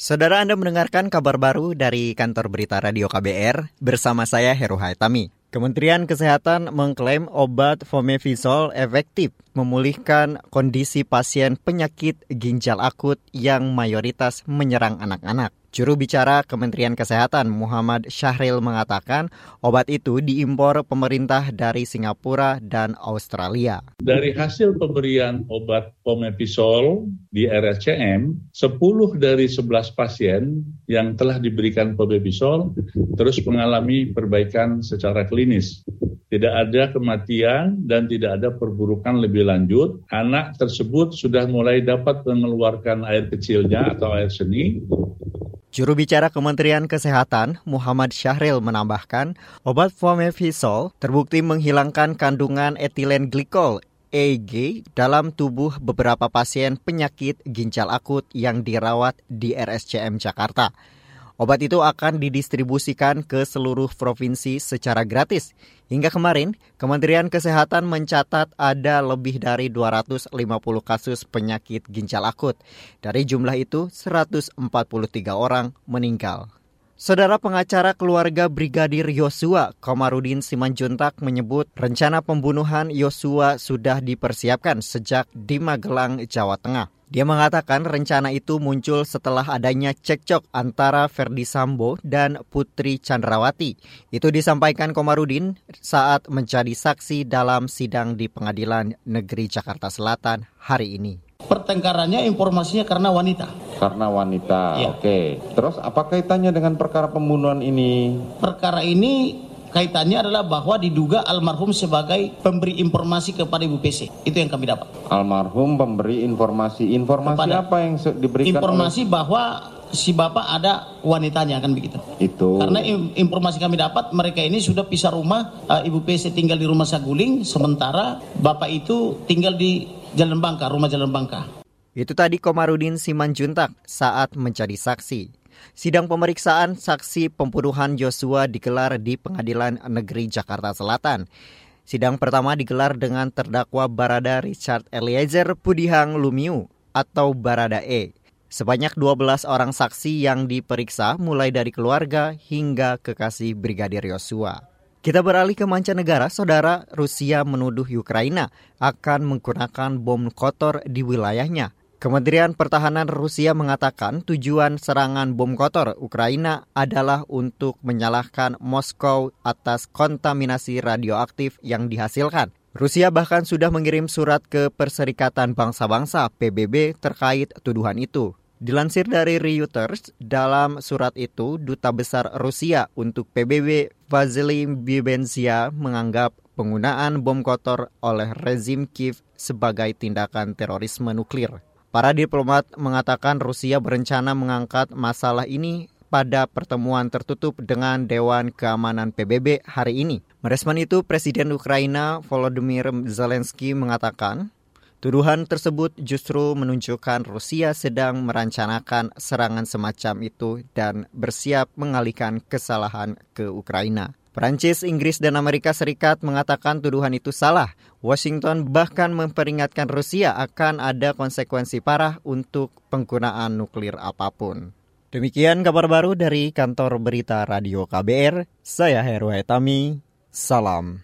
Saudara Anda mendengarkan kabar baru dari kantor berita Radio KBR bersama saya Heru Haitami. Kementerian Kesehatan mengklaim obat fomepizol efektif memulihkan kondisi pasien penyakit ginjal akut yang mayoritas menyerang anak-anak. Juru bicara Kementerian Kesehatan Muhammad Syahril mengatakan obat itu diimpor pemerintah dari Singapura dan Australia. Dari hasil pemberian obat pomepizol di RSCM, 10 dari 11 pasien yang telah diberikan pomepizol terus mengalami perbaikan secara klinis tidak ada kematian dan tidak ada perburukan lebih lanjut. Anak tersebut sudah mulai dapat mengeluarkan air kecilnya atau air seni Juru bicara Kementerian Kesehatan Muhammad Syahril menambahkan, obat fomepizol terbukti menghilangkan kandungan etilen glikol EG dalam tubuh beberapa pasien penyakit ginjal akut yang dirawat di RSCM Jakarta. Obat itu akan didistribusikan ke seluruh provinsi secara gratis. Hingga kemarin, Kementerian Kesehatan mencatat ada lebih dari 250 kasus penyakit ginjal akut. Dari jumlah itu, 143 orang meninggal. Saudara pengacara keluarga Brigadir Yosua, Komarudin Simanjuntak menyebut rencana pembunuhan Yosua sudah dipersiapkan sejak di Magelang, Jawa Tengah. Dia mengatakan rencana itu muncul setelah adanya cekcok antara Ferdi Sambo dan Putri Chandrawati. Itu disampaikan Komarudin saat menjadi saksi dalam sidang di Pengadilan Negeri Jakarta Selatan hari ini. Pertengkarannya informasinya karena wanita. Karena wanita, ya. oke. Terus apa kaitannya dengan perkara pembunuhan ini? Perkara ini kaitannya adalah bahwa diduga almarhum sebagai pemberi informasi kepada Ibu PC. Itu yang kami dapat. Almarhum pemberi informasi. Informasi kepada apa yang diberikan? Informasi oleh... bahwa si bapak ada wanitanya kan begitu. Itu. Karena informasi kami dapat mereka ini sudah pisah rumah, uh, Ibu PC tinggal di rumah Saguling, sementara bapak itu tinggal di Jalan Bangka, rumah Jalan Bangka. Itu tadi Komarudin Simanjuntak saat menjadi saksi. Sidang pemeriksaan saksi pembunuhan Joshua digelar di Pengadilan Negeri Jakarta Selatan. Sidang pertama digelar dengan terdakwa Barada Richard Eliezer Pudihang Lumiu atau Barada E. Sebanyak 12 orang saksi yang diperiksa mulai dari keluarga hingga kekasih Brigadir Yosua. Kita beralih ke mancanegara, saudara Rusia menuduh Ukraina akan menggunakan bom kotor di wilayahnya. Kementerian Pertahanan Rusia mengatakan tujuan serangan bom kotor Ukraina adalah untuk menyalahkan Moskow atas kontaminasi radioaktif yang dihasilkan. Rusia bahkan sudah mengirim surat ke Perserikatan Bangsa-Bangsa PBB terkait tuduhan itu. Dilansir dari Reuters, dalam surat itu, Duta Besar Rusia untuk PBB Vasily Bibenzia menganggap penggunaan bom kotor oleh rezim Kiev sebagai tindakan terorisme nuklir. Para diplomat mengatakan Rusia berencana mengangkat masalah ini pada pertemuan tertutup dengan Dewan Keamanan PBB hari ini. Merespon itu, Presiden Ukraina Volodymyr Zelensky mengatakan, tuduhan tersebut justru menunjukkan Rusia sedang merancanakan serangan semacam itu dan bersiap mengalihkan kesalahan ke Ukraina. Perancis, Inggris, dan Amerika Serikat mengatakan tuduhan itu salah. Washington bahkan memperingatkan Rusia akan ada konsekuensi parah untuk penggunaan nuklir apa pun. Demikian kabar baru dari kantor berita Radio KBR. Saya Heru Hetami. Salam.